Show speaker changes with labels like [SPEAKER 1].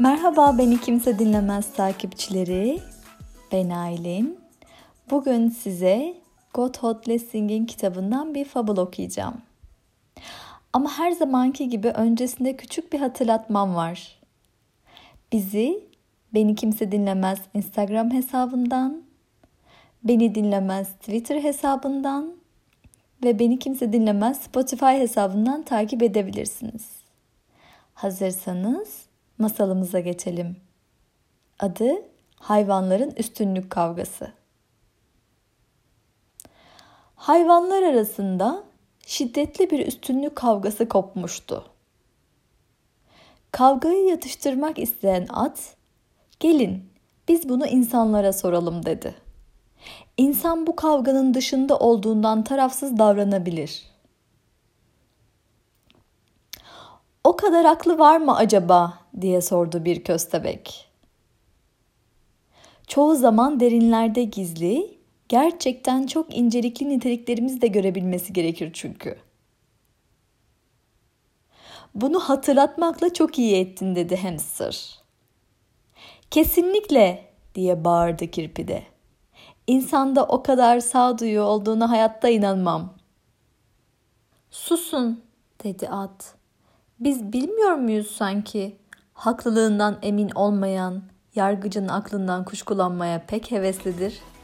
[SPEAKER 1] Merhaba beni kimse dinlemez takipçileri. Ben Aylin. Bugün size Gotthard Lessing'in kitabından bir fable okuyacağım. Ama her zamanki gibi öncesinde küçük bir hatırlatmam var. Bizi Beni Kimse Dinlemez Instagram hesabından, Beni Dinlemez Twitter hesabından ve Beni Kimse Dinlemez Spotify hesabından takip edebilirsiniz. Hazırsanız masalımıza geçelim. Adı Hayvanların Üstünlük Kavgası. Hayvanlar arasında şiddetli bir üstünlük kavgası kopmuştu. Kavgayı yatıştırmak isteyen at, "Gelin, biz bunu insanlara soralım." dedi. İnsan bu kavganın dışında olduğundan tarafsız davranabilir. O kadar aklı var mı acaba diye sordu bir köstebek. Çoğu zaman derinlerde gizli, gerçekten çok incelikli niteliklerimizi de görebilmesi gerekir çünkü. Bunu hatırlatmakla çok iyi ettin dedi hamster. Kesinlikle diye bağırdı kirpi de. İnsanda o kadar sağduyu olduğuna hayatta inanmam. Susun dedi at. Biz bilmiyor muyuz sanki? Haklılığından emin olmayan, yargıcın aklından kuşkulanmaya pek heveslidir.''